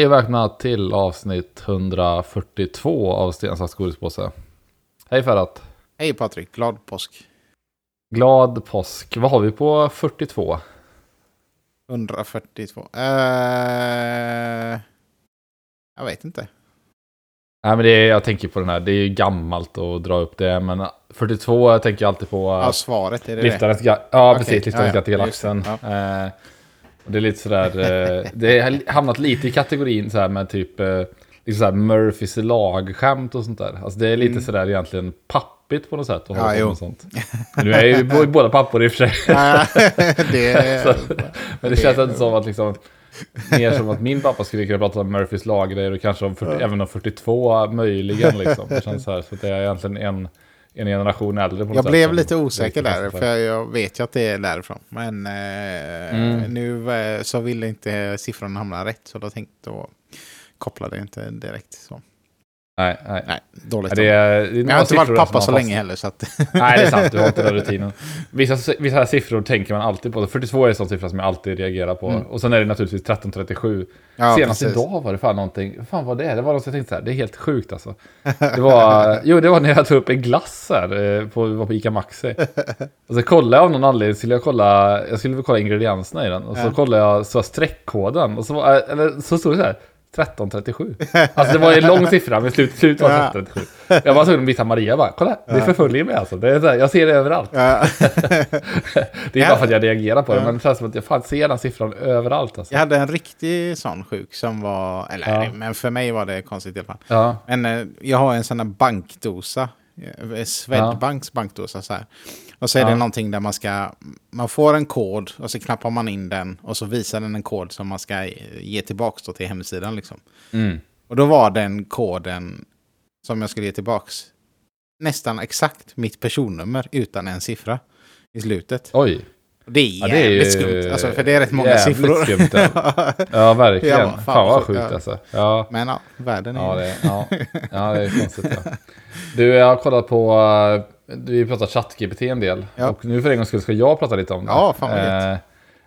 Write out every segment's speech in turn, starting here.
Hej och välkomna till avsnitt 142 av Stensas godispåse. Hej Ferhat. Hej Patrik, glad påsk. Glad påsk. Vad har vi på 42? 142. Uh, jag vet inte. Nej men det är, jag tänker på den här, det är ju gammalt att dra upp det, men 42 jag tänker jag alltid på... Ja, svaret, är det Liftarens, det? Ja, Okej, precis, Liftarens ja, ja, ja, galaxen. Eh, och det är lite sådär, eh, det har hamnat lite i kategorin så med typ liksom så här Murphys lagskämt och sånt där. Alltså det är lite sådär egentligen pappigt på något sätt att hålla Mm. Ja, på med sånt. Nu är ju båda pappor i och för sig. Ja, det är... Men det känns inte som att liksom, mer som att min pappa skulle kunna prata om Murphys laggrejer och kanske om 40, även om 42 möjligen liksom. Det känns så här, så det är egentligen en, en generation äldre Jag blev lite osäker där, för jag, jag vet ju att det är därifrån. Men eh, Mm. nu eh, så ville inte siffrorna hamna rätt, så då tänkte jag koppla det inte direkt. Så. Nej, nej. Nej, dåligt. Det är, det är Men jag har inte varit pappa så länge heller, så att... Nej, det är sant. Du har inte den rutinen. Vissa, vissa siffror tänker man alltid på. 42 är en sån siffra som jag alltid reagerar på. Mm. Och sen är det naturligtvis 1337. Ja, Senast precis. idag var det fan någonting. Fan var det? Det var något jag tänkte så här. Det är helt sjukt alltså. Det var, jo, det var när jag tog upp en glass här. eh, På, var på Ica Maxi. Och så kollade jag av någon anledning. Skulle jag, kolla, jag skulle kolla ingredienserna i den. Och så Ja. kollade jag så streckkoden. Och så, var, eller, så stod det så här. 1337. Alltså det var en lång siffra, men slut, slut var Ja. 1337. Jag var tvungen att visa Maria bara, kolla, det förföljer mig alltså. Det är så här, jag ser det överallt. Det är bara för att jag reagerar på det, men det känns som att jag fan ser den siffran överallt alltså. Jag hade en riktig sån sjuk som var... Eller, men för mig var det konstigt i alla fall. Men eh, jag har en sån här bankdosa. Eh, Swedbanks bankdosa så här. Och så är Ja. det någonting där man ska... Man får en kod och så knappar man in den och så visar den en kod som man ska ge tillbaka till hemsidan liksom. mm. Och då var den koden som jag skulle ge tillbaks nästan exakt mitt personnummer utan en siffra i slutet. Oj. Det är Ja, jävligt det är ju skumt, alltså, för det är rätt många jävligt siffror. skumt, Ja, verkligen. Ja, fan, fan vad sjukt ja. alltså. Ja. Men ja, världen är... Ja, det, ja. ja, det är konstigt. Ja. Du, jag har kollat på... eh, Vi pratar ChatGPT en del. Ja. Och nu för en gångs skull ska jag prata lite om det. Ja, fan vad eh,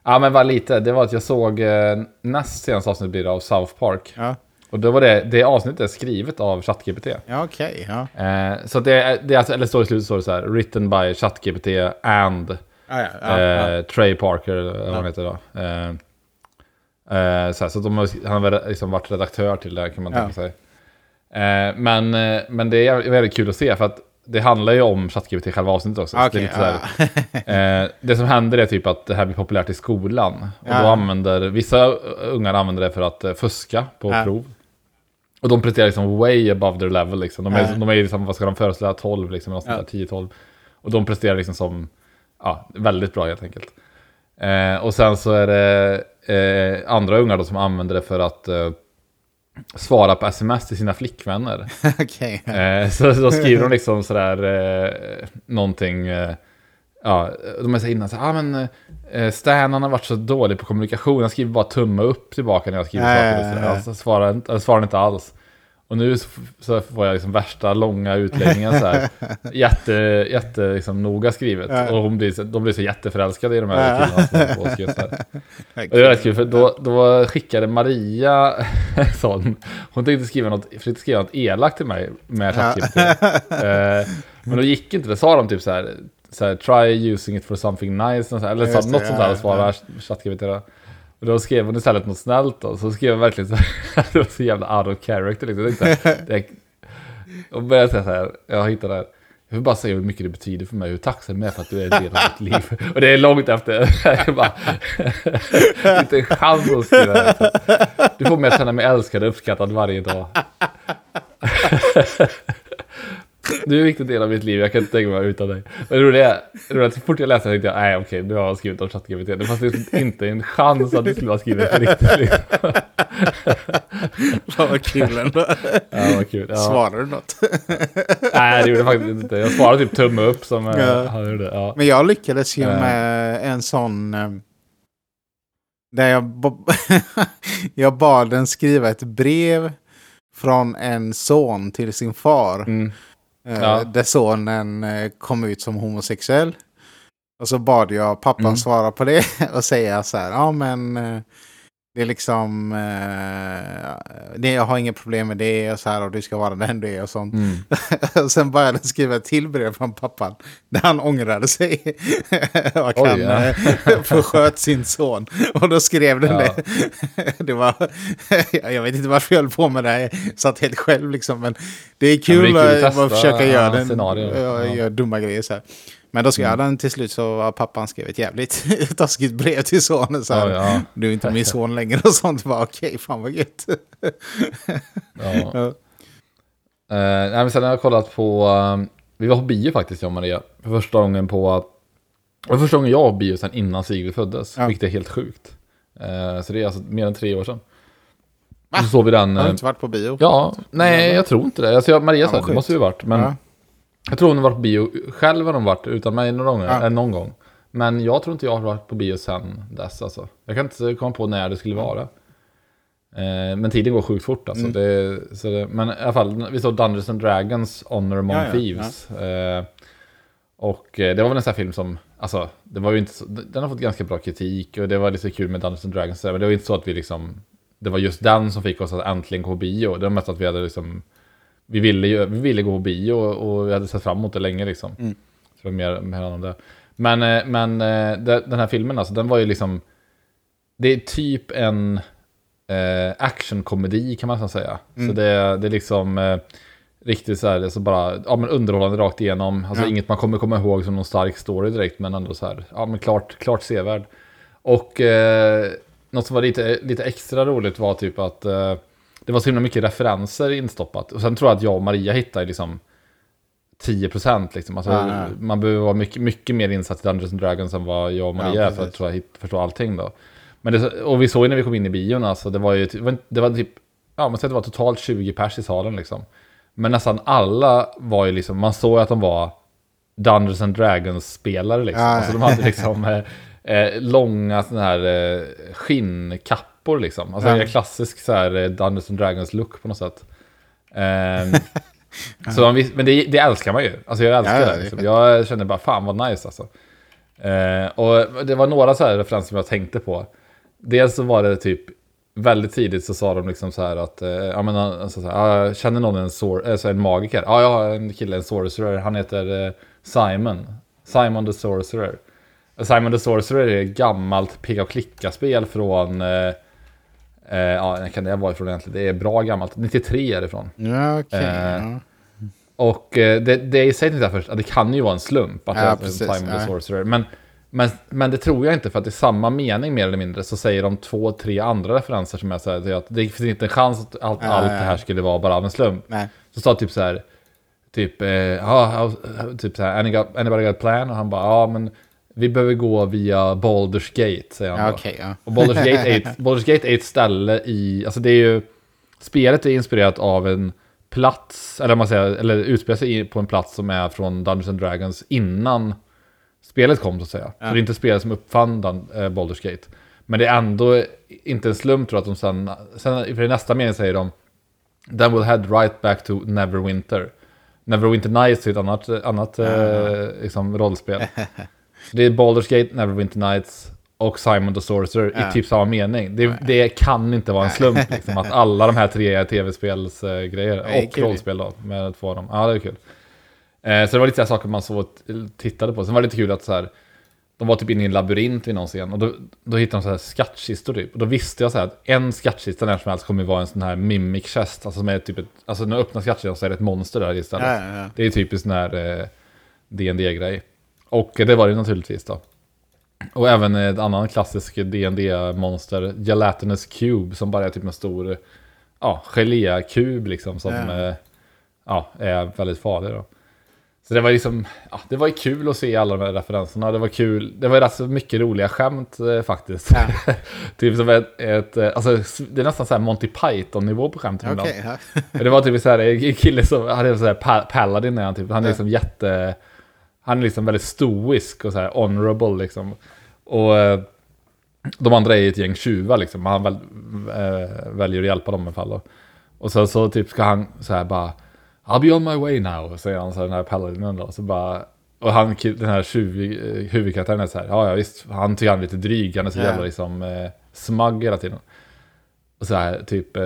Ja, men bara lite. Det var att jag såg eh, näst senaste avsnitt blir det av South Park. Ja, Och då var det, det avsnittet är skrivet av ChatGPT. ja okej. ja. Eh, så det det alltså, eller står i slutet står det så här, written by ChatGPT and Ja, ja, eh, Trey Parker, eller vad han heter då. Eh, eh, så här, så de har, han har liksom varit redaktör till det kan man tänka sig. Eh, men, eh, men det är väldigt kul att se för att det handlar ju om ChatGPT i själva avsnittet också. så det, är lite här, eh, det som händer är typ att det här blir populärt i skolan. Och då använder, vissa ungar använder det för att fuska på prov. Och de presterar liksom way above their level liksom. De är, de är liksom, vad ska de föreställa, 12 liksom, eller något sånt Ja. där, 10-12. Och de presterar liksom som, ja, väldigt bra helt enkelt. Eh, och sen så är det eh, andra ungar då som använder det för att eh, svara på sms till sina flickvänner. Okej. Eh, så då skriver de liksom sådär eh, någonting, eh, ja, de är så innan så ah, men eh, Stan han har varit så dålig på kommunikation, han skriver bara tumme upp tillbaka när jag skriver saker. och. Alltså, svarar, eller svarar inte alls. Och nu så, får jag liksom värsta långa utläggningar så här. Jätte, jätte liksom, noga skrivet. Ja. Och hon blir, så- de blir så jätteförälskade i de här Ja. killarna som håller på och här. Och det var rätt kul, för då, då skickade Maria sån. Hon tänkte skriva något, försökte skriva något elakt till mig med ChatGPT. eh, men då gick inte det. Sa de typ så här, så här try using it for something nice. eller Ja, så, just det, något sånt där ja, och svarade ChatGPT. Då. Och då skrev hon istället något snällt då. Så skrev hon verkligen så här, det var så jävla out of character liksom. Jag tänkte, det, och började säga så här, jag hittade det här. Jag vill bara säga hur mycket det betyder för mig, hur tacksam jag är för att du är en del av mitt liv. Och det är långt efter. Jag bara, inte en chans att skriva det. Du får mig att känna mig älskad och uppskattad varje dag. Du är en viktig del av mitt liv, jag kan inte tänka mig utan dig. Men det roliga är, det att så fort jag läste det tänkte jag, nej okej, nu har jag skrivit om ChatGPT. Det fanns liksom inte en chans att du skulle ha skrivit på riktigt. Liksom. Fan vad kul ändå. Ja, vad kul. Ja. Svarar du något? Nej, det gjorde jag faktiskt inte. Jag svarade typ tumme upp som Ja. ja. han gjorde. Ja. Men jag lyckades ju Eh. med en sån... eh, Där jag, jag bad den skriva ett brev från en son till sin far. Mm. Eh, Ja. Där sonen eh, kom ut som homosexuell. Och så bad jag pappan Mm. svara på det och säga så här, ja men... eh, Det är liksom, eh, det, jag har inga problem med det och så här och du ska vara den du är och sånt. Mm. och sen började han skriva ett till brev från pappan där han ångrade sig. och Oj, han ja. eh, försköt sin son. Och då skrev den Ja. det. det var, jag vet inte varför jag höll på med det här, jag satt helt själv liksom. Men det är kul, det är kul att att testa försöka göra den, ja, Ja. göra dumma grejer så här. Men då ska jag den till slut så har pappan skrivit ett jävligt taskigt brev till sonen. Så här, Ja, ja. Du är inte min son längre och sånt. Bara okej, fan vad gött. Ja. Ja. Nej, men sen har jag kollat på, eh, vi var på bio faktiskt jag och Maria. För första gången på, var första gången jag var på bio sen innan Sigrid föddes. Ja. Vilket är helt sjukt. Eh, så det är alltså mer än tre år sedan. Va? Så såg vi den. Har du eh, inte varit på bio? Ja, nej jag tror inte det. Alltså, jag, Maria sa att det måste vi varit. Men. Jag tror hon har varit på bio. Själv har hon varit utan mig några gånger, Ja. eller någon gång. Men jag tror inte jag har varit på bio sen dess alltså. Jag kan inte komma på när det skulle vara. Eh, men tiden går sjukt fort alltså. Mm. Det, så det, men i alla fall, vi såg Dungeons and Dragons Honor Among Ja, ja, Thieves. Eh, och eh, det var väl en sån här film som, alltså, det var ju inte så, den har fått ganska bra kritik och det var lite kul med Dungeons and Dragons. Men det var inte så att vi liksom, det var just den som fick oss att äntligen gå på bio. Det var mest att vi hade liksom, vi ville, ju, vi ville gå på bio och, och vi hade sett fram emot det länge liksom. Mm. Så mer, mer om det. Men, eh, men eh, det- den här filmen alltså, den var ju liksom, det är typ en eh, actionkomedi kan man nästan säga. Mm. Så det, det är liksom eh, riktigt så här, det är så bara, ja men underhållande rakt igenom. Alltså Ja. inget man kommer komma ihåg som någon stark story direkt, men ändå så här, ja men klart, klart sevärd. Och eh, något som var lite, lite extra roligt var typ att eh, det var så himla mycket referenser instoppat. Och sen tror jag att jag och Maria hittade liksom 10% liksom. Alltså, ja. Man behöver vara mycket, mycket mer insatt i Dungeons and Dragons än vad jag och Maria Ja, för att tror jag, förstå allting då. Men det, och vi såg ju när vi kom in i bion alltså, det var ju det var, det var typ, ja man säger att det var totalt 20 pers i salen liksom. Men nästan alla var ju liksom, man såg att de var Dungeons and Dragons-spelare liksom. Ja. Alltså de hade liksom eh, eh, långa sådana här eh, skinnkappor liksom. Alltså en klassisk så här eh, Dungeons and Dragons-look på något sätt. Ehm, så vis- men det, det älskar man ju. Alltså jag älskar Ja, det. Liksom. Jag kände bara fan vad nice alltså. Eh, och det var några så här referenser som jag tänkte på. Dels så var det typ väldigt tidigt så sa de liksom så här att, eh, ja men alltså så här, ah, känner någon en, sor- alltså en magiker? Ja, jag har en kille, en sorcerer, han heter eh, Simon. Simon the Sorcerer. Simon the Sorcerer är ett gammalt peka och klicka-spel från, eh, eh, ja, när kan det vara ifrån egentligen? Det är bra gammalt, 93 är det ifrån. Ja, okej. Eh, ja. Och eh, det, det i sig jag först det kan ju vara en slump att Ja, det är precis, Simon the ja. Sorcerer. Men, men, men det tror jag inte för att i samma mening mer eller mindre så säger de två, tre andra referenser som jag säger att det finns inte en chans att allt, Ja, allt det här skulle vara bara av en slump. Nej. Så sa typ så här, typ, eh, ja, how- typ så här, anybody got a plan? Och han bara, ja men vi behöver gå via Baldur's Gate, säger han okej, ja. Och Baldur's Gate, är ett, Baldur's Gate är ett ställe i, alltså det är ju, spelet är inspirerat av en plats, eller man säger, eller utspelar sig på en plats som är från Dungeons and Dragons innan spelet kom så att säga. Ja. Så det är inte spelet som uppfann Dan, eh, Baldur's Gate. Men det är ändå inte en slump tror jag att de sen, sen för i nästa mening säger de Then we'll head right back to Neverwinter. Neverwinter Nights är ett annat, annat eh, liksom, rollspel. Det är Baldur's Gate, Neverwinter Nights och Simon the Sorcerer Ja. i typ samma mening. Det, det kan inte vara en slump liksom, att alla de här tre är tv-spelsgrejer. Nej, och rollspel då, med två av dem. Ja, det är kul. Eh, så det var lite så saker man så tittade på. Sen var det lite kul att så här, de var typ inne i en labyrint vid någon scen och då, då hittade de så här skattkistor typ. Och då visste jag så här att en skattkista när som helst kommer vara en sån här mimic chest. Alltså som är typ ett, alltså när du öppnar skattkistan så är det ett monster där istället. Ja, ja, ja. Det är typiskt sån här eh, dd grej Och det var det naturligtvis då. Och även ett annan klassisk dd monster Gelatinous Cube, som bara är typ en stor ja, gelékub liksom, som Ja. eh, ja, är väldigt farlig då. Så det var liksom, ja, det var ju kul att se alla de här referenserna. Det var kul, det var rätt så mycket roliga skämt eh, faktiskt. Ja. typ som ett, ett, eh, alltså det är nästan så här Monty Python-nivå på skämten ibland. Men Det var typ så här, en kille som, han är så här pa- paladin är han typ. Han är liksom jätte, han är liksom väldigt stoisk och så här honorable liksom. Och eh, de andra är ett gäng tjuvar liksom. Han väl, eh, väljer att hjälpa dem i fall då. Och så, så typ ska han så här bara, I'll be on my way now, säger han så här, den här paladinen då. Så bara, och han, den här tjuv, eh, huvudkaraktären är så här, ja ja visst, han tycker han är lite dryg, han är så Ja. jävla liksom eh, smug hela tiden. Och så här, typ, eh,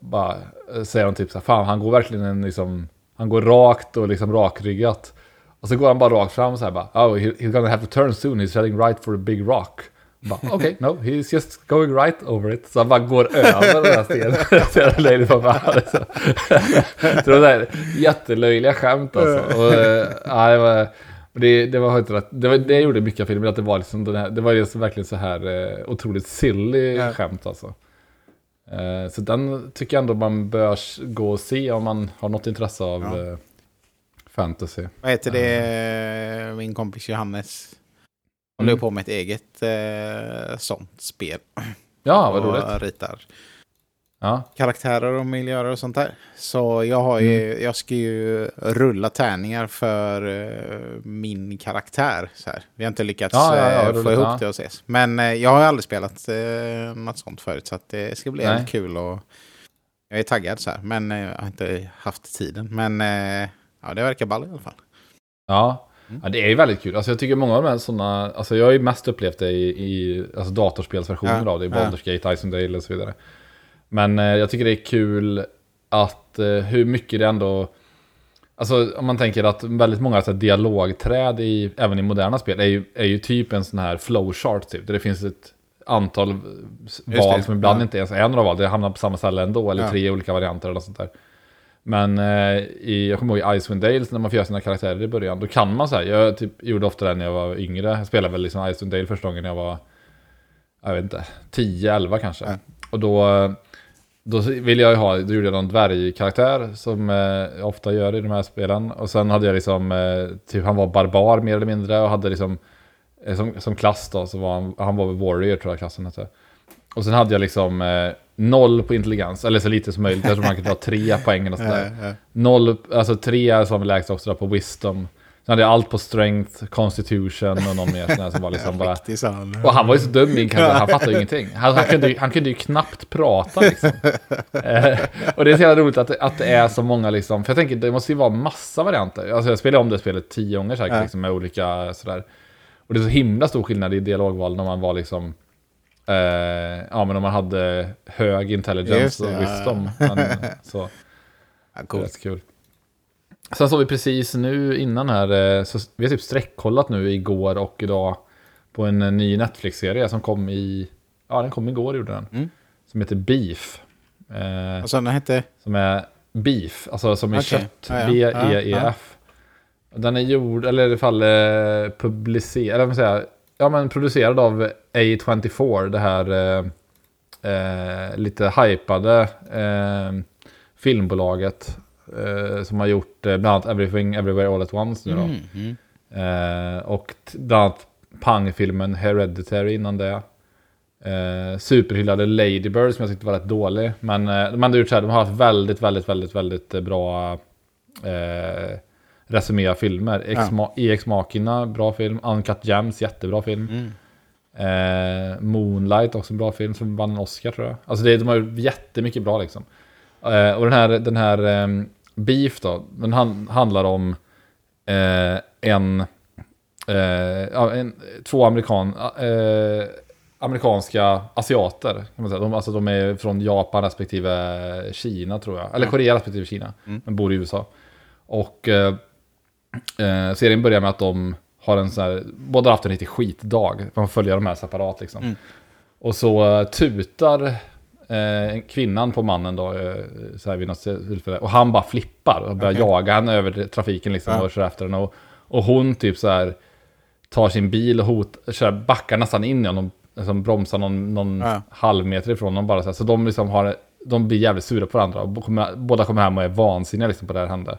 bara eh, säger de typ så här, fan han går verkligen en liksom, han går rakt och liksom rakryggat. Och så går han bara rakt fram och så här bara, oh he, he's gonna have to turn soon, he's heading right for a big rock. Okej, okay, no, he's just going right over it. Så han bara går över den här stenen. så jävla löjligt. Alltså. så det var jättelöjliga skämt alltså. Och, äh, det var... Det, det, var inte rätt. Det, var, det gjorde mycket av filmen, att det var liksom den här, det var liksom verkligen så här eh, otroligt silly ja. skämt alltså. Eh, så den tycker jag ändå man bör gå och se om man har något intresse av ja. Eh, fantasy. Vad heter det, uh. min kompis Johannes håller mm. på med ett eget eh, sånt spel. Ja, vad roligt. Och ritar ja. karaktärer och miljöer och sånt där. Så jag, har ju, mm. jag ska ju rulla tärningar för uh, min karaktär. Så här. Vi har inte lyckats ja, ja, ja, uh, få ihop det och ses. Men uh, jag har aldrig spelat uh, något sånt förut. Så det ska bli helt kul. Och jag är taggad så här. Men jag har inte haft tiden. Men ja, det verkar ball i alla fall. Ja. Mm. ja, det är ju väldigt kul. Alltså jag tycker många av de här sådana, alltså jag har ju mest upplevt det i, i alltså datorspelsversioner av det, i Baldur's Gate, Isendale och så vidare. Men eh, jag tycker det är kul att eh, hur mycket det ändå... Alltså om man tänker att väldigt många så här, dialogträd i, även i moderna spel är ju, är ju typ en sån här flowchart typ. Där det finns ett antal val som ibland ja. inte ens är några val. Det hamnar på samma ställe ändå. Eller ja. tre olika varianter eller sånt där. Men eh, i, jag kommer ihåg i Icewind Dale när man får göra sina karaktärer i början. Då kan man säga, jag typ, gjorde ofta det när jag var yngre. Jag spelade väl liksom Icewind Dale första gången när jag var, jag vet inte, 10-11 kanske. Ja. Och då då ville jag ju ha, då gjorde jag någon dvärgkaraktär som eh, jag ofta gör i de här spelen. Och sen hade jag liksom, eh, typ han var barbar mer eller mindre och hade liksom, eh, som, som klass då, så var han, han var warrior tror jag klassen hette. Och sen hade jag liksom eh, noll på intelligens, eller så lite som möjligt. Jag tror man kunde ha tre poäng och sådär. Noll, alltså tre som lägst också på wisdom. Sen hade jag allt på strength, constitution och någon mer sån här som var liksom bara... Och han var ju så dum i han fattade ju ingenting. Han, han, kunde, han kunde ju knappt prata liksom. eh, och det är så jävla roligt att, att det är så många liksom, för jag tänker det måste ju vara massa varianter. Alltså jag spelade om det spelet tio gånger säkert liksom, med olika sådär. Och det är så himla stor skillnad i dialogval när man var liksom eh, ja men om man hade hög intelligence och wisdom. Men, så. Ja, cool. Det är rätt kul. Sen såg vi precis nu innan här, eh, så vi har typ sträckkollat nu igår och idag på en eh, ny Netflix-serie som kom i, ja den kom igår gjorde den. Mm. Som heter Beef. Eh, alltså den hette? Som är Beef, alltså som i okay. kött. B-E-E-F. Den är gjord, eller i alla fall eh, publicerad, eller vad säga, ja men producerad av A24, det här eh, eh, lite hypade eh, filmbolaget eh, som har gjort eh, bland annat Everything Everywhere All At Once nu då. Mm, mm. Eh, och bland annat Pang-filmen Hereditary innan det. Eh, superhyllade Ladybird som jag tyckte var rätt dålig. Men eh, de har gjort så här, de har haft väldigt, väldigt, väldigt, väldigt bra eh, resumé av filmer. Ex ja. EX Machina, bra film. Uncut Gems, jättebra film. Mm. Eh, Moonlight, också en bra film som vann en Oscar tror jag. Alltså det, de har gjort jättemycket bra liksom. Eh, och den här, den här um, Beef då, den han, handlar om eh, en, eh, en, två amerikan, eh, amerikanska asiater. Kan man säga. De, alltså de är från Japan respektive Kina tror jag. Eller Korea respektive Kina. Mm. Men bor i USA. Och eh, eh, serien börjar med att de har en sån här, båda har haft en riktig skitdag. Man följer de här separat liksom. Mm. Och så uh, tutar eh, kvinnan på mannen då, eh, så här vid något tillfälle. Och han bara flippar och börjar okay. jaga henne över trafiken liksom ja. och kör efter henne. Och, och hon typ så här tar sin bil och hot, kör, backar nästan in i honom. Liksom bromsar någon, någon ja. halv meter ifrån honom bara så här. Så de liksom har, de blir jävligt sura på varandra. Och kommer, båda kommer hem och är vansinniga liksom på det här hände.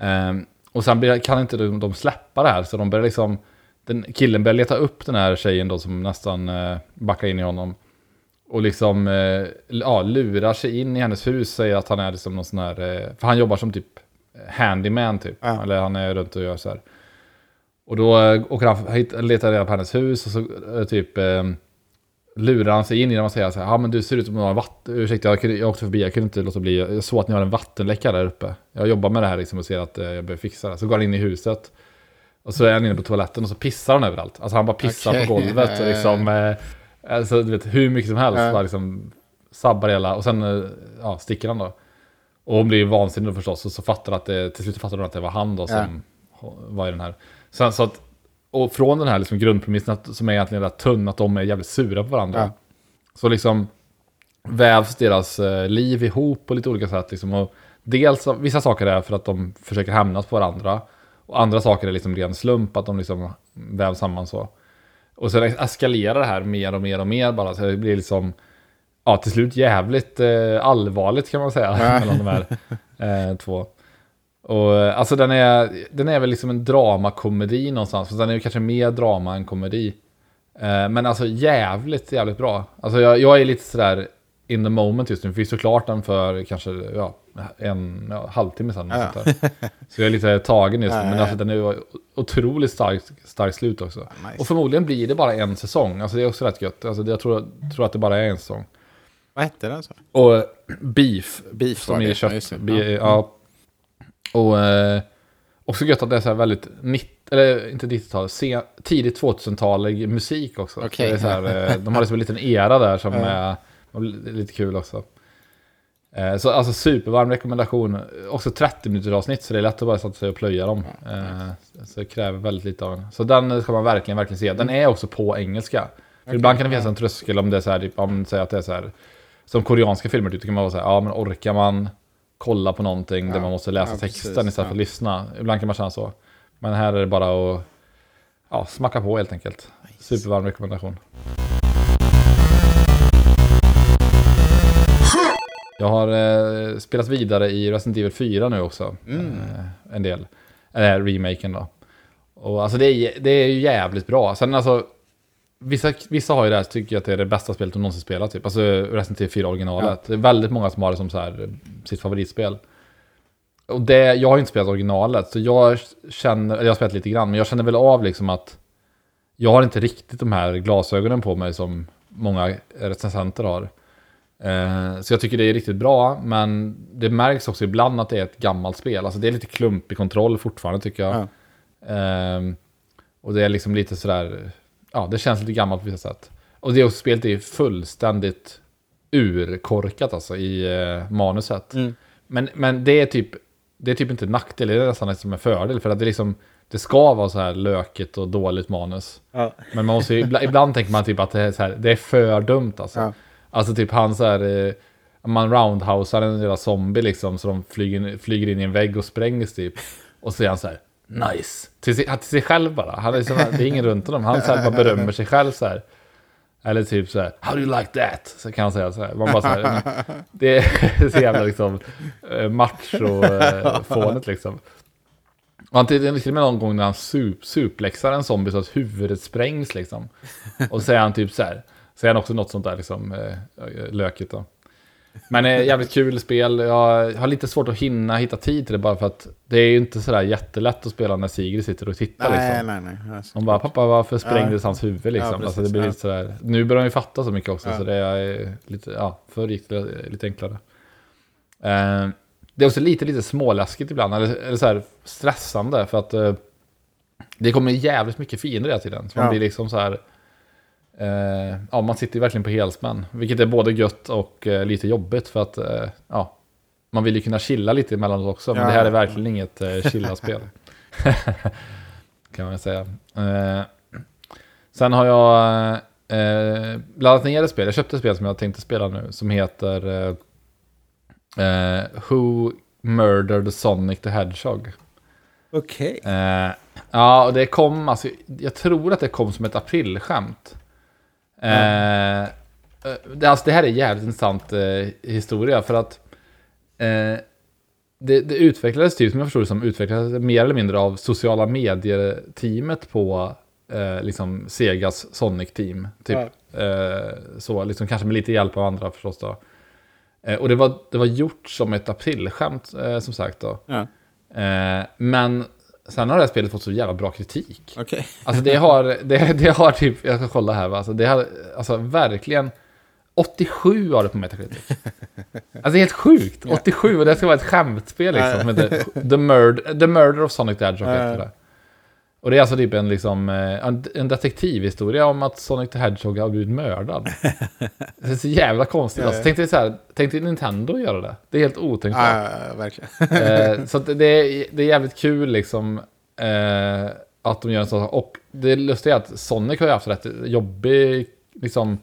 Um, och sen kan inte de, de släppa det här. Så de börjar liksom, den, killen börjar leta upp den här tjejen då som nästan uh, backar in i honom. Och liksom eh, ja, lurar sig in i hennes hus, säger att han är liksom någon sån här, eh, för han jobbar som typ handyman typ. Ja. Eller han är runt och gör så här. Och då eh, åker han, letar reda på hennes hus och så typ lurar han sig in genom att säga så här, ja men du ser ut som du har vatten, ursäkta jag, jag åkte förbi, jag kunde inte låta bli, jag såg att ni har en vattenläcka där uppe. Jag jobbar med det här liksom och ser att jag behöver fixa det. Så går han in i huset. Och så är han inne på toaletten och så pissar han överallt. Alltså han bara pissar okay. på golvet och liksom Alltså du vet hur mycket som helst. Bara liksom sabbar hela och sen eh, ja, sticker han då. Och hon blir ju vansinnig då förstås och så fattar att det, till slut fattar hon att det var han då som var i den här. Sen så att, och från den här liksom grundpremissen att, som är egentligen rätt tunn, att de är jävligt sura på varandra. Ja. Så liksom vävs deras eh, liv ihop på lite olika sätt. Liksom, och dels vissa saker är för att de försöker hämnas på varandra. Och andra saker är liksom ren slump, att de liksom vävs samman så. Och sen eskalerar det här mer och mer och mer bara. Så det blir liksom, ja till slut jävligt eh, allvarligt kan man säga. mellan de här eh, två. Och eh, alltså den är, den är väl liksom en dramakomedi någonstans. Fast den är ju kanske mer drama än komedi. Eh, men alltså jävligt, jävligt bra. Alltså jag, jag är lite sådär in the moment just nu. Vi såg klart den för kanske ja, en ja, halvtimme sedan. Ja. Så jag är lite tagen just nu. Men alltså den är otroligt starkt stark slut också. Nice. Och förmodligen blir det bara en säsong. Alltså det är också rätt gött. Alltså jag tror, tror att det bara är en säsong. Vad hette den så? Och Beef. Beef som är det. kött. Be, Ja. Och eh, också gött att det är så här väldigt, 90, eller inte 90-tal, se- tidigt 2000-talig musik också. Okej. Det är så här, eh, de har liksom en liten era där som är var lite kul också. Eh, Så alltså supervarm rekommendation. Också 30 minuters avsnitt så det är lätt att bara sätta sig och plöja dem. Eh, Så det kräver väldigt lite av en. Så den ska man verkligen, verkligen se. Den är också på engelska. För ibland kan det finnas en tröskel om det är så här, typ, om säger att det är så här. Som koreanska filmer, typ, då kan man vara så här, ja men orkar man kolla på någonting där Ja. man måste läsa Ja, texten precis. istället för att lyssna. Ibland kan man känna så. Men här är det bara att ja, smacka på helt enkelt. Supervarm rekommendation. Jag har eh, spelat vidare i Resident Evil 4 nu också. Mm. Eh, en del. Eller remaken då. Och alltså det är, det är ju jävligt bra. Sen alltså, vissa, vissa har ju det här, tycker att det är det bästa spelet de någonsin spelat. Typ. Alltså Resident Evil 4 originalet. Det är väldigt många som har det som så här, eh, sitt favoritspel. Och det, jag har ju inte spelat originalet, så jag känner, eller jag har spelat lite grann, men jag känner väl av liksom att jag har inte riktigt de här glasögonen på mig som många recensenter har. Eh, så jag tycker det är riktigt bra, men det märks också ibland att det är ett gammalt spel. Alltså det är lite klumpig kontroll fortfarande tycker jag. Ja. Ehm, och det är liksom lite sådär, ja det känns lite gammalt på vissa sätt. Och det är också, spelet är ju fullständigt urkorkat alltså i eh, manuset. Mm. Men, men det är typ, det är typ inte en nackdel, det är nästan som en fördel. För att det liksom, det ska vara så här lökigt och dåligt manus. Ja. Men man måste ju, ibland, ibland tänker man typ att det är, så här, det är för dumt alltså. Ja. Alltså typ han så här, eh, man roundhousear en jävla zombie liksom så de flyger, flyger in i en vägg och sprängs typ. Och så är han så här, nice. Till sig, till sig själv bara. Han är här, det är ingen runt honom. Han så här, bara berömmer sig själv så här. Eller typ så här, how do you like that? Så kan han säga så här. Man bara så här, det är så jävla liksom eh, macho-fånet liksom. Och han till, till och med någon gång när han sup, suplexar en zombie så att huvudet sprängs liksom. Och så säger han typ så här. Säger han också något sånt där liksom eh, lökigt då. Men eh, jävligt kul spel. Jag har lite svårt att hinna hitta tid till det bara för att det är ju inte sådär jättelätt att spela när Sigrid sitter och tittar Nej, liksom. nej, nej. Hon bara, pappa varför sprängdes hans huvud liksom? Ja, alltså, det blir ja. lite sådär. Nu börjar han ju fatta så mycket också Ja. så det är lite, ja, förr gick det lite enklare. Eh, det är också lite, lite småläskigt ibland, eller, eller så här stressande för att eh, det kommer jävligt mycket fiender hela tiden. Så man Ja. blir liksom så här, eh, ja man sitter ju verkligen på helspänn. Vilket är både gött och eh, lite jobbigt för att, eh, ja, man vill ju kunna chilla lite emellanåt också. Men Ja. det här är verkligen inget eh, chilla-spel. kan man säga. Eh, sen har jag eh, laddat ner ett spel. Jag köpte ett spel som jag tänkte spela nu. Som heter eh, Who Murdered Sonic the Hedgehog. Okej. Eh, ja, och det kom, alltså, jag tror att det kom som ett aprilskämt. Eh, eh, det, alltså, det här är jävligt intressant eh, historia för att eh, det, det utvecklades typ, som jag förstod det som, utvecklades mer eller mindre av sociala medier-teamet på eh, liksom Segas Sonic-team. Typ. Eh, så, liksom, kanske med lite hjälp av andra förstås då. Eh, och det var, det var gjort som ett aprilskämt, som sagt då. Eh, men sen har det här spelet fått så jävla bra kritik. Okej. Alltså det har, det, det har typ, jag ska kolla här va, alltså det har, alltså verkligen 87 har det på Metacritic. Alltså det är helt sjukt, 87 och det ska vara ett skämtspel liksom, som heter The Murder, The Murder of Sonic the Hedgehog Ja, ja. heter det. Och det är alltså typ en, liksom, eh, en, detektivhistoria om att Sonic the Hedgehog har blivit mördad. det är så jävla konstigt. Alltså, tänkte vi så här, tänkte Nintendo göra det? Det är helt otänkbart. Ja, verkligen. eh, så det, är, det är jävligt kul liksom. Eh, att de gör en sån sak. Och det lustiga är att Sonic har ju haft rätt jobbig liksom,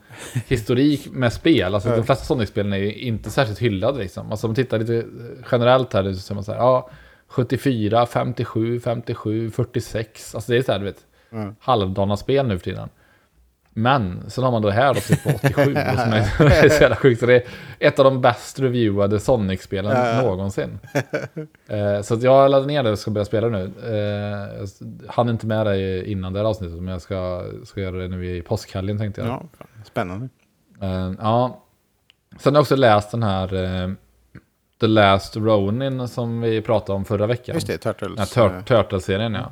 historik med spel. Alltså, De flesta Sonic-spelen är ju inte särskilt hyllade. Liksom. Alltså, om man tittar lite generellt här så ser man så här, ja, 74, 57, 57, 46. Alltså det är så här, du vet, mm. halvdana spel nu för tiden. Men sen har man då här då typ på 87 som är, så jävla sjukt. Så det är ett av de bäst reviewade Sonic-spelen någonsin. eh, så jag laddade ner det och ska börja spela nu. Eh, jag hann inte med det innan det här avsnittet, men jag ska, ska göra det nu i påskhelgen tänkte jag. Ja, spännande. Eh, ja. Sen har jag också läst den här eh, The Last Ronin som vi pratade om förra veckan. Just det, Turtles. Ja, Tur Turtles-serien ja.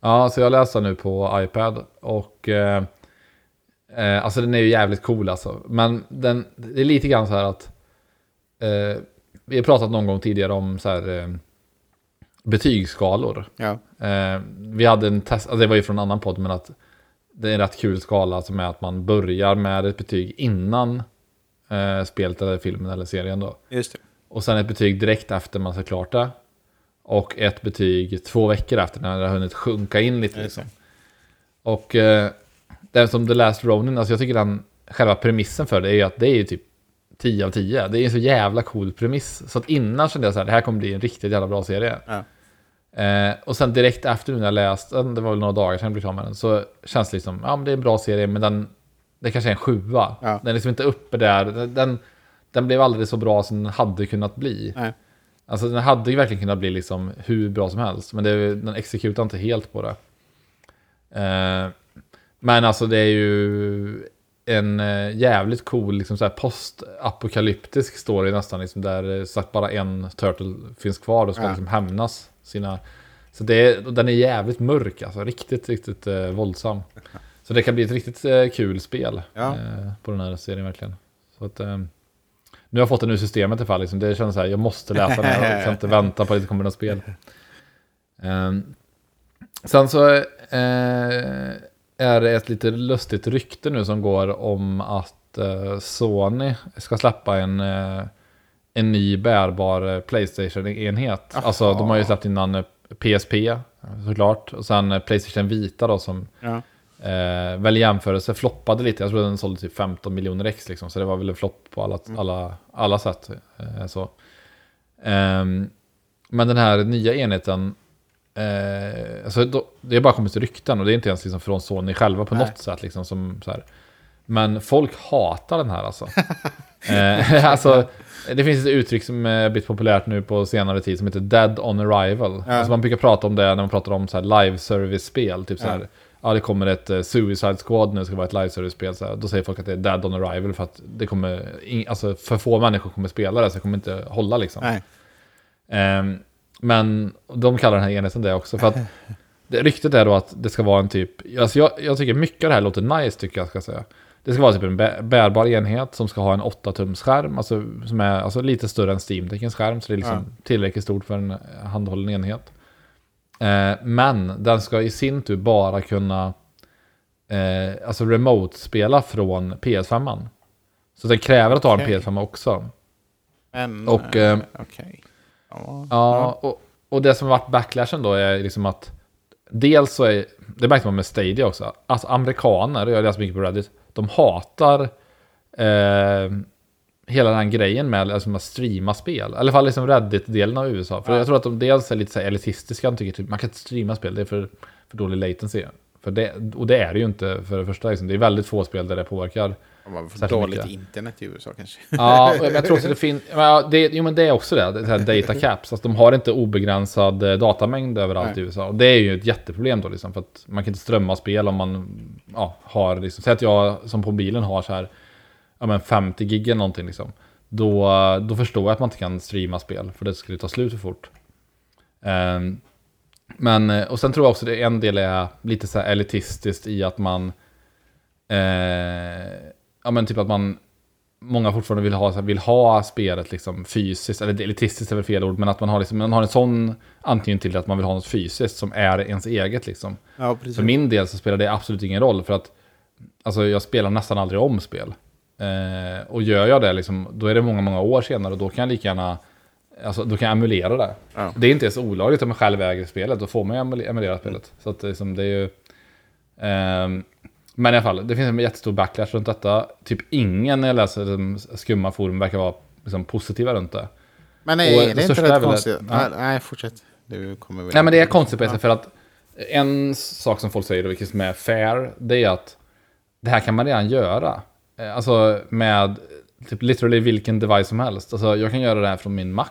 Ja, så jag läser nu på iPad och eh, eh, alltså den är ju jävligt cool alltså. Men den, det är lite grann så här att eh, vi har pratat någon gång tidigare om så här eh, betygsskalor. Ja. Eh, vi hade en test, alltså det var ju från en annan podd, men att det är en rätt kul skala som är att man börjar med ett betyg innan eh, spelet eller filmen eller serien då. Just det. Och sen ett betyg direkt efter man har klart det. Och ett betyg två veckor efter när det har hunnit sjunka in lite. Liksom. Och eh, den som The Last Ronin, alltså jag tycker den själva premissen för det är ju att det är ju typ 10 av 10. Det är en så jävla cool premiss. Så att innan kände jag så här, det här kommer bli en riktigt jävla bra serie. Ja. Eh, och sen direkt efter nu när jag läst den, det var väl några dagar sedan jag blev klar med den, så känns det liksom, ja men det är en bra serie, men den, det kanske är en sjua. Ja. Den är liksom inte uppe där. Den, den blev aldrig så bra som den hade kunnat bli. Nej. Alltså den hade ju verkligen kunnat bli liksom hur bra som helst, men det, den exekutar inte helt på det. Eh, men alltså det är ju en eh, jävligt cool liksom så post-apokalyptisk story nästan, liksom, där sagt bara en turtle finns kvar och ska ja. liksom hämnas sina... Så det är, den är jävligt mörk, alltså riktigt, riktigt eh, våldsam. Så det kan bli ett riktigt eh, kul spel ja. eh, på den här serien verkligen. Så att, eh, nu har jag fått det nu systemet i fall. Liksom. Det känns så här, jag måste läsa den. Jag kan inte vänta på att det kommer något spel. Um, sen så uh, är det ett lite lustigt rykte nu som går om att uh, Sony ska släppa en, uh, en ny bärbar Playstation-enhet. Alltså de har ju släppt innan PSP såklart. Och sen Playstation Vita då som ja. Eh, väl i jämförelse floppade lite. Jag tror den sålde typ 15 miljoner ex liksom. Så det var väl en flopp på alla, mm. alla, alla sätt. Eh, så. Eh, men den här nya enheten. Eh, alltså då, det är bara kommit till rykten och det är inte ens liksom från Sony själva på Nej. något sätt. Liksom, som, så här. Men folk hatar den här alltså. eh, alltså det finns ett uttryck som är blivit populärt nu på senare tid som heter Dead on Arrival. Ja. Alltså man brukar prata om det när man pratar om så här live service-spel. Typ så här, ja det kommer ett uh, Suicide Squad nu, det ska vara ett live service-spel. Så då säger folk att det är Dead on Arrival för att det kommer, alltså för få människor kommer spela det så det kommer inte hålla liksom. Um, men de kallar den här enheten det också för att det, ryktet är då att det ska vara en typ, alltså jag, jag tycker mycket av det här låter nice tycker jag ska säga. Det ska vara typ en bärbar enhet som ska ha en 8-tums skärm, alltså som är alltså lite större än Steam Deckens skärm, så det är liksom ja. tillräckligt stort för en handhållen enhet. Eh, men den ska i sin tur bara kunna eh, alltså remote-spela från PS5. Så den kräver att du har en PS5 också. Men, och, eh, okay. ja, ja, och, och det som har varit backlashen då är liksom att dels så är, det märkte man med Stadia också, alltså amerikaner, jag läser mycket på Reddit, de hatar eh, hela den här grejen med alltså, att streama spel. I alla fall liksom Reddit-delen av USA. För ja. jag tror att de dels är lite så elitistiska. De tycker typ man kan inte streama spel, det är för, för dålig latency. För det, och det är det ju inte för det första. Liksom. Det är väldigt få spel där det påverkar. Man får dåligt mycket. internet i USA kanske. Ja, men jag tror också det finns... Ja, det, jo, men det är också det. det här data caps. Alltså, de har inte obegränsad eh, datamängd överallt Nej. i USA. Och det är ju ett jätteproblem då. Liksom, för att man kan inte strömma spel om man ja, har... Liksom, säg att jag som på bilen har så här ja, men 50 gig eller någonting liksom. Då, då förstår jag att man inte kan streama spel, för det skulle ta slut för fort. Um, men, och sen tror jag också att en del är lite så här elitistiskt i att man, eh, ja men typ att man många fortfarande vill ha, vill ha spelet liksom fysiskt, eller elitistiskt är väl fel ord, men att man har, liksom, man har en sån antingen till att man vill ha något fysiskt som är ens eget. Liksom. Ja, För min del så spelar det absolut ingen roll, för att alltså, jag spelar nästan aldrig om spel. Eh, och gör jag det, liksom, då är det många, många år senare och då kan jag lika gärna Alltså, då kan jag emulera det. Ja. Det är inte ens olagligt om man själv äger spelet. Då får man ju emul- emulera spelet. Så att det, liksom, det är ju... ehm, men i alla fall, det finns en jättestor backlash runt detta. Typ ingen när jag läser liksom, skumma forum verkar vara liksom, positiva runt det. Men Och är, det är inte rätt konstigt? Nej, nej, fortsätt. Du kommer väl... Nej men det är konstigt på ett sätt för att en sak som folk säger, vilket som är fair, det är att det här kan man redan göra. Eh, Alltså med typ literally vilken device som helst. Alltså jag kan göra det här från min Mac.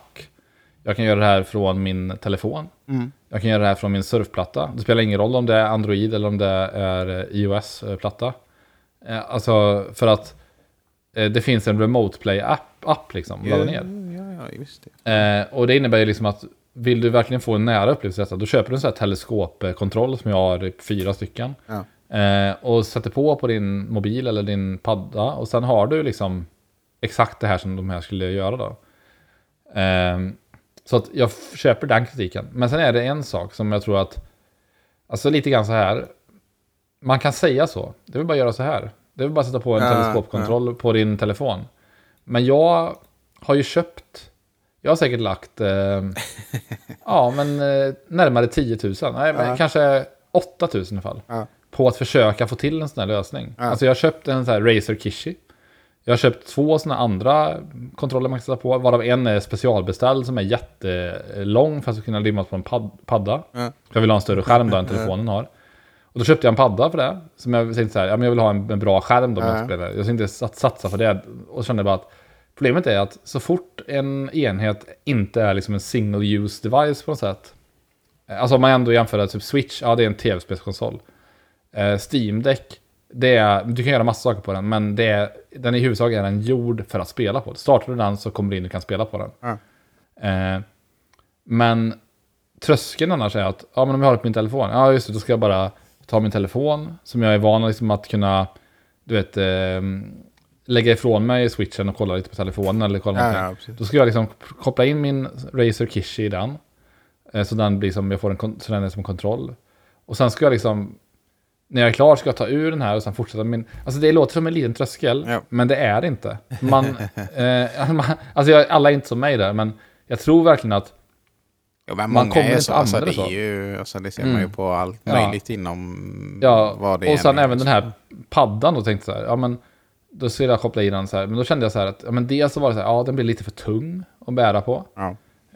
Jag kan göra det här från min telefon. Mm. Jag kan göra det här från min surfplatta. Det spelar ingen roll om det är Android eller om det är eh, iOS-platta. Eh, Alltså för att det finns en Remote Play-app app liksom, Ja, ladda ner. ja, ja, just det. Och det innebär ju liksom att vill du verkligen få en nära upplevelse av detta, då köper du en sån här teleskopkontroll som jag har fyra stycken. Ja. Eh, och sätter på på din mobil eller din padda och sen har du liksom exakt det här som de här skulle göra då. Eh, så att jag köper den kritiken. Men sen är det en sak som jag tror att, alltså lite grann så här, man kan säga så, det vill bara göra så här. Det vill bara sätta på en Ja, teleskopkontroll på din telefon. Men jag har ju köpt, jag har säkert lagt, eh, ja men eh, närmare 10 000, nej Ja. kanske 8 000 i fall. Ja. På att försöka få till en sån här lösning. Ja. Alltså jag har köpt en sån här Razer Kishi. Jag har köpt två såna andra kontroller man kan sätta på, varav en är specialbeställd som är jättelång för att kunna limmas på en pad- padda. Ja. Jag vill ha en större skärm då än telefonen har. Och då köpte jag en padda för det. Som jag tänkte så här, ja men jag vill ha en, en bra skärm då om jag. Jag tänkte sat- satsa för det. Och kände bara att problemet är att så fort en enhet inte är liksom en single use device på något sätt. Alltså om man ändå jämför det, typ Switch, ja det är en tv-spelskonsol. Eh, Steam Deck, det är, du kan göra massa saker på den, men det är, den i huvudsak är den gjord för att spela på. Startar du den så kommer du in och kan spela på den. Ja. Eh, men tröskeln annars är att, ja men om jag har det på min telefon, ja just det, då ska jag bara ta min telefon, som jag är van liksom att kunna, du vet, eh, lägga ifrån mig switchen och kolla lite på telefonen eller kolla Ja, någonting. ja. Då ska jag liksom koppla in min Razer Kishi i den. Eh, Så den blir som, jag får en, så den är som kontroll. Och sen ska jag liksom, när jag är klar ska jag ta ur den här och sen fortsätta min... Alltså det låter som en liten tröskel, Ja. men det är det inte. Man, eh, man, alltså jag, alla är inte som mig där, men jag tror verkligen att Ja, men Man kommer är inte så. Alltså, använda det, så. ju, alltså, det ser Mm. man ju på allt Ja. möjligt inom Ja, vad det och är sen med, även den liksom. här paddan då tänkte jag så här, ja men då skulle jag koppla i den så här, men då kände jag så här att, ja men dels så var det så här, ja den blir lite för tung att bära på. Ja.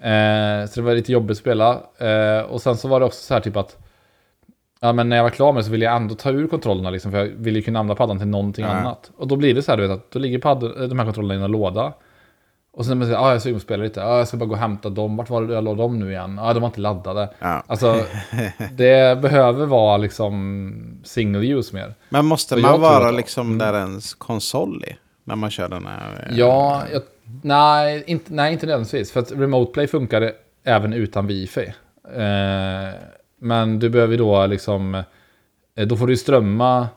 Eh, så det var lite jobbigt att spela. Eh, och sen så var det också så här typ att, ja men när jag var klar med det så ville jag ändå ta ur kontrollerna liksom, för jag ville ju kunna använda paddan till någonting Ja. annat. Och då blir det så här, du vet, att då ligger padd, de här kontrollerna i en låda. Och sen säger jag, ah, jag ska ju spela lite, ah, jag ska bara gå och hämta dem, vart var det jag la dem nu igen? Ah, de var inte laddade. Ja. Alltså, det behöver vara liksom single use mer. Men måste Så man vara att- liksom där ens konsol är? När man kör den här... eh, Ja, jag, nej, inte, nej, inte nödvändigtvis. För att Remote Play funkar även utan wifi. Eh, men du behöver då liksom, eh, då får du strömma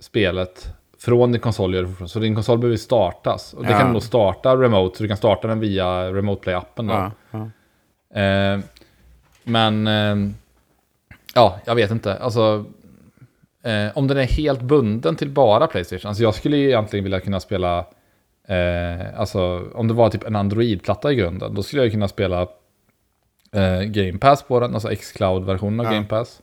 spelet från din konsol. Så din konsol behöver startas. Och det Ja. kan du då starta remote, så du kan starta den via Remote Play-appen. Ja, ja. Eh, men, eh, ja, jag vet inte. Alltså, eh, om den är helt bunden till bara Playstation. Alltså jag skulle ju egentligen vilja kunna spela, alltså om det var typ en Android-platta i grunden, då skulle jag kunna spela eh, Game Pass på den, alltså X-Cloud-versionen av Ja. Game Pass.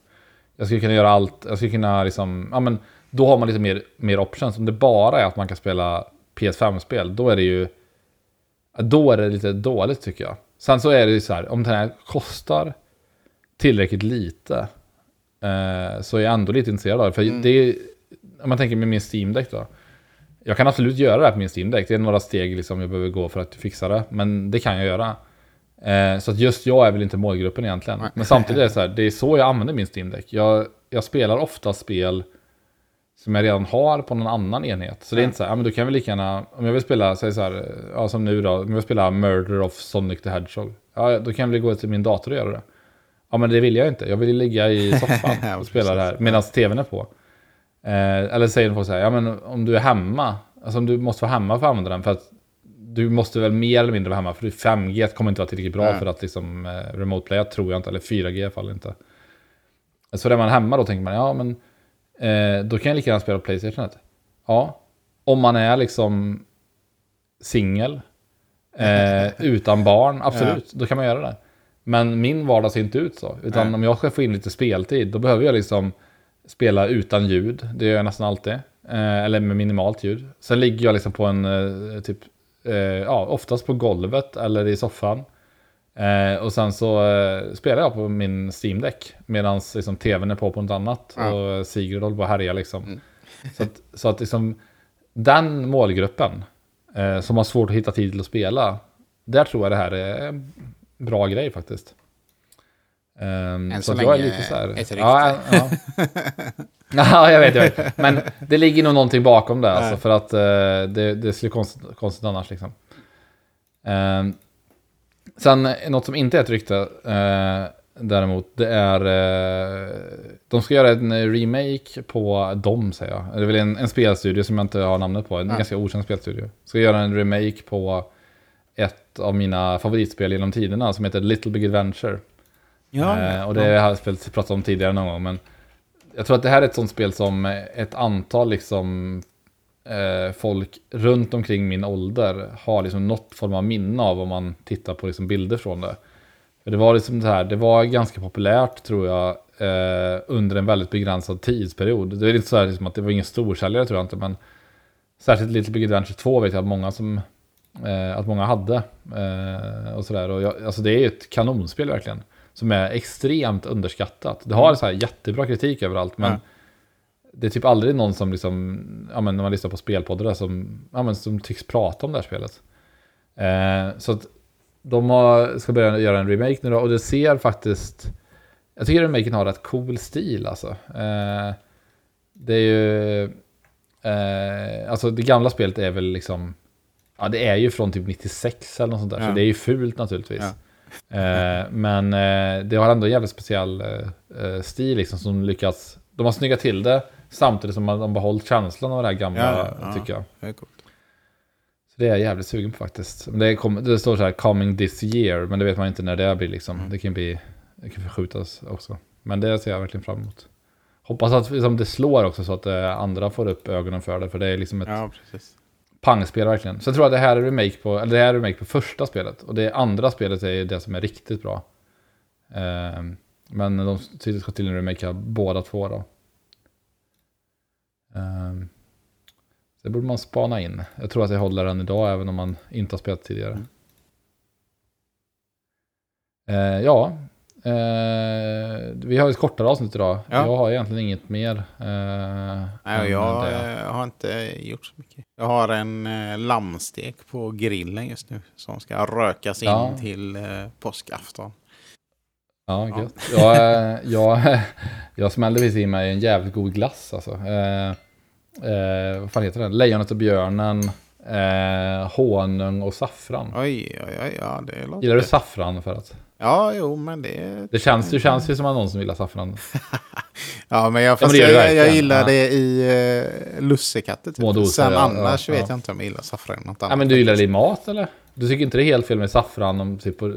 Jag skulle kunna göra allt, jag skulle kunna liksom, ja men då har man lite mer, mer options. Om det bara är att man kan spela PS5-spel, då är det ju, då är det lite dåligt tycker jag. Sen så är det ju så här, om den här kostar tillräckligt lite eh, så är jag ändå lite intresserad av det. För Mm. det är, om man tänker med min Steam Deck då. Jag kan absolut göra det här på min Steam Deck. Det är några steg liksom jag behöver gå för att fixa det. Men det kan jag göra. Eh, så att just jag är väl inte målgruppen egentligen. Nej. Men samtidigt är det så här, det är så jag använder min Steam Deck. Jag, jag spelar ofta spel som jag redan har på någon annan enhet. Så det är inte så här, ja men då kan väl lika gärna, om jag vill spela, säg så här, ja som nu då, om jag vill spela Murder of Sonic the Hedgehog. Ja, då kan jag väl gå till min dator och göra det. Ja men det vill jag inte, jag vill ligga i soffan Ja, och spela det här medan tvn är på. Eh, eller säger folk så här, ja men om du är hemma, Alltså du måste vara hemma för att använda den. För att du måste väl mer eller mindre vara hemma. För 5G kommer inte vara tillräckligt bra Nej. för att liksom eh, remote playa tror jag inte. Eller 4G i alla fall inte. Så är man hemma då tänker man, ja men eh, då kan jag lika gärna spela på Playstation. Ja, om man är liksom singel, eh, utan barn, absolut, då kan man göra det. Men min vardag ser inte ut så. Utan Nej. om jag ska få in lite speltid, då behöver jag liksom spela utan ljud. Det gör jag nästan alltid. Eh, eller med minimalt ljud. Sen ligger jag liksom på en, eh, typ, eh, ja, oftast på golvet eller i soffan. Eh, och sen så eh, spelar jag på min Steam Deck. Medan liksom, tvn är på på något annat. Ja. Och Sigrid håller på att härja liksom. Mm. så att, så att liksom, den målgruppen eh, som har svårt att hitta tid till att spela. Där tror jag det här är en bra grej faktiskt. Um, Än så så att jag är länge lite så här. ett rykte. Ja, ja. ja, jag vet, jag vet. Men det ligger nog någonting bakom det. Alltså, för att eh, det, det skulle konstigt, konstigt annars. Liksom. Ehm, sen något som inte är ett rykte eh, däremot. Det är... Eh, de ska göra en remake på Dom säger jag. Det är väl en, en spelstudio som jag inte har namnet på. En Ja. ganska okänd spelstudio. Ska göra en remake på ett av mina favoritspel genom tiderna som heter Little Big Adventure. Ja, Eh, och det har jag spelat- pratat om tidigare någon gång. Men jag tror att det här är ett sånt spel som ett antal liksom, eh, folk runt omkring min ålder har liksom något form av minne av om man tittar på liksom bilder från det. Det var liksom det här, det var ganska populärt tror jag eh, under en väldigt begränsad tidsperiod. Det är inte så här liksom att det var ingen storsäljare tror jag inte, men särskilt Little Big Adventure 2 vet jag att många som att många hade. Och sådär. Och jag, alltså det är ju ett kanonspel verkligen. Som är extremt underskattat. Det har så här jättebra kritik överallt, men Ja. det är typ aldrig någon som liksom, ja men när man lyssnar på spelpoddar som, ja men som tycks prata om det här spelet. Eh, så att de har, ska börja göra en remake nu då, och det ser faktiskt, jag tycker remaken har rätt cool stil alltså. Eh, det är ju, eh, alltså det gamla spelet är väl liksom, ja det är ju från typ 96 eller något sånt där, Ja. så det är ju fult naturligtvis. Ja. Eh, men eh, det har ändå en jävligt speciell eh, eh, stil liksom som lyckats, de har snyggat till det samtidigt som de har behållit känslan av det här gamla Ja, ja. tycker jag. Det är coolt. Så det är jag jävligt sugen på faktiskt. Men Det, kom, det står så här coming this year, men det vet man inte när det blir liksom. Mm. Det kan bli, det kan förskjutas också. Men det ser jag verkligen fram emot. Hoppas att liksom, det slår också så att eh, andra får upp ögonen för det, för det är liksom ett Ja, precis. Pangspel verkligen. Så jag tror att det här är remake på, eller det här är remake på första spelet. Och det andra spelet är det som är riktigt bra. Ehm, men de ska till en remake av båda två då. Så det borde man spana in. Jag tror att jag håller den idag även om man inte har spelat tidigare. Mm. Eh, ja, eh, vi har ett kortare avsnitt idag. Ja. Jag har egentligen inget mer. Eh, Nej, jag eh, har inte gjort så mycket. Jag har en eh, lammstek på grillen just nu som ska rökas in Ja. till eh, påskafton. Ja, Ja. gött. Jag, jag, jag smällde precis i mig en jävligt god glass alltså. Vad fan heter den? Lejonet och björnen, eh, honung och saffran. Oj, oj, oj, ja, det låter... Gillar du saffran för att? Ja, jo, men det... Det känns, det känns ju som att någon som gillar saffran. Ja, men jag, gör det jag, jag gillar Ja. det i uh, lussekatter. Typ. doser, Sen ja, annars ja, vet ja. jag inte om jag gillar saffran. Något Ja, annat. men du gillar det i mat eller? Du tycker inte det är helt fel med saffran om typ eh,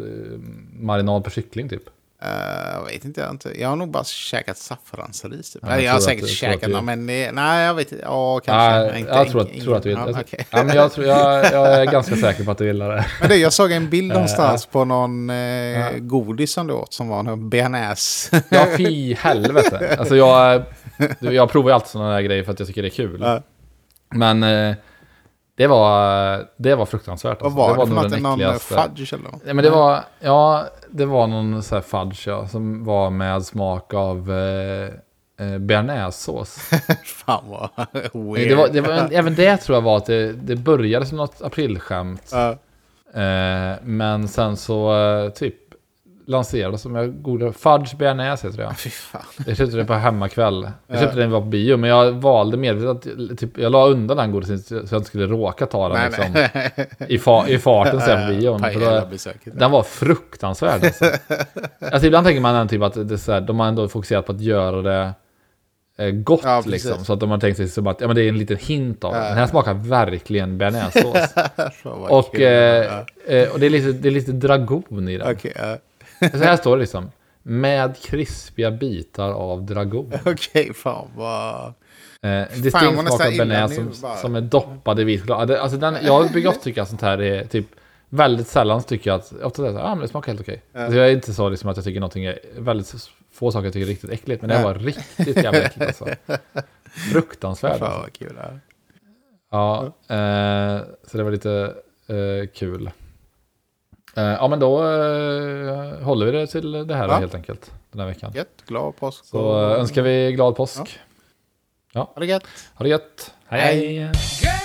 marinad på kyckling typ? Eh, jag vet inte, jag har inte. Jag har nog bara käkat saffransris. Typ. Ja, Nej, jag jag har säkert att- käkat något, men det, nej, jag vet inte. Ja, kanske. Ja, Inte- jag tror att, ingen- tror att du ja, gillar okej. ja, men jag, tror, jag, jag är ganska säker på att du gillar det. Men du, jag såg en bild Eh, någonstans på någon eh, godis som du åt som var någon bearnaise. Ja, fy helvete. Alltså jag, jag provar ju alltid sådana här grejer för att jag tycker det är kul. Men eh, det var, det var fruktansvärt. Vad Alltså. var det, för nog något? den Någon eh, fudge eller något? Ja, men det var, ja, det var någon så här fudge ja, som var med smak av eh, eh, bearnaisesås. Fan vad weird. Det var, det var, även det tror jag var att det, det började som något aprilskämt. Ja. Eh, men sen så eh, typ lanserades som jag googlade, fudge bearnaise heter det. Fy fan. Jag köpte det på hemmakväll. Jag Ja. köpte den var på bio, men jag valde medvetet att typ, jag la undan den godisen så jag inte skulle råka ta den Nej, liksom, nej. i, fa, i farten sen på bion. För då, den var fruktansvärd alltså. alltså. Ibland tänker man typ att det så här, de har ändå fokuserat på att göra det eh, gott Ja, liksom. Så att de har tänkt sig som att ja, men det är en liten hint av det. Den här smakar verkligen bearnaisesås. Och, eh, eh, och det är, lite, det är lite dragon i den. Okej, ja. Så här står det liksom. Med krispiga bitar av dragon. Okej, fan vad... Eh, distinkt smak av bearnaise som, bara. som är doppad i vit choklad. Det- Alltså den, jag brukar ofta tycka att sånt här är typ väldigt sällan tycker jag att, ofta säger jag här, ah, men det smakar helt okej. Alltså jag är inte så liksom att jag tycker någonting är, väldigt få saker jag tycker är riktigt äckligt, men det här var riktigt jävla äckligt alltså. Fruktansvärt. Fan Alltså. vad kul. Ja. Ja, eh, så det var lite eh, kul. Eh, ja, men då eh, håller vi det till det här Ja. helt enkelt, den här veckan. Gött, glad påsk. Så eh, önskar vi glad påsk. Ha det gött. Ha det gött. Hej. hej.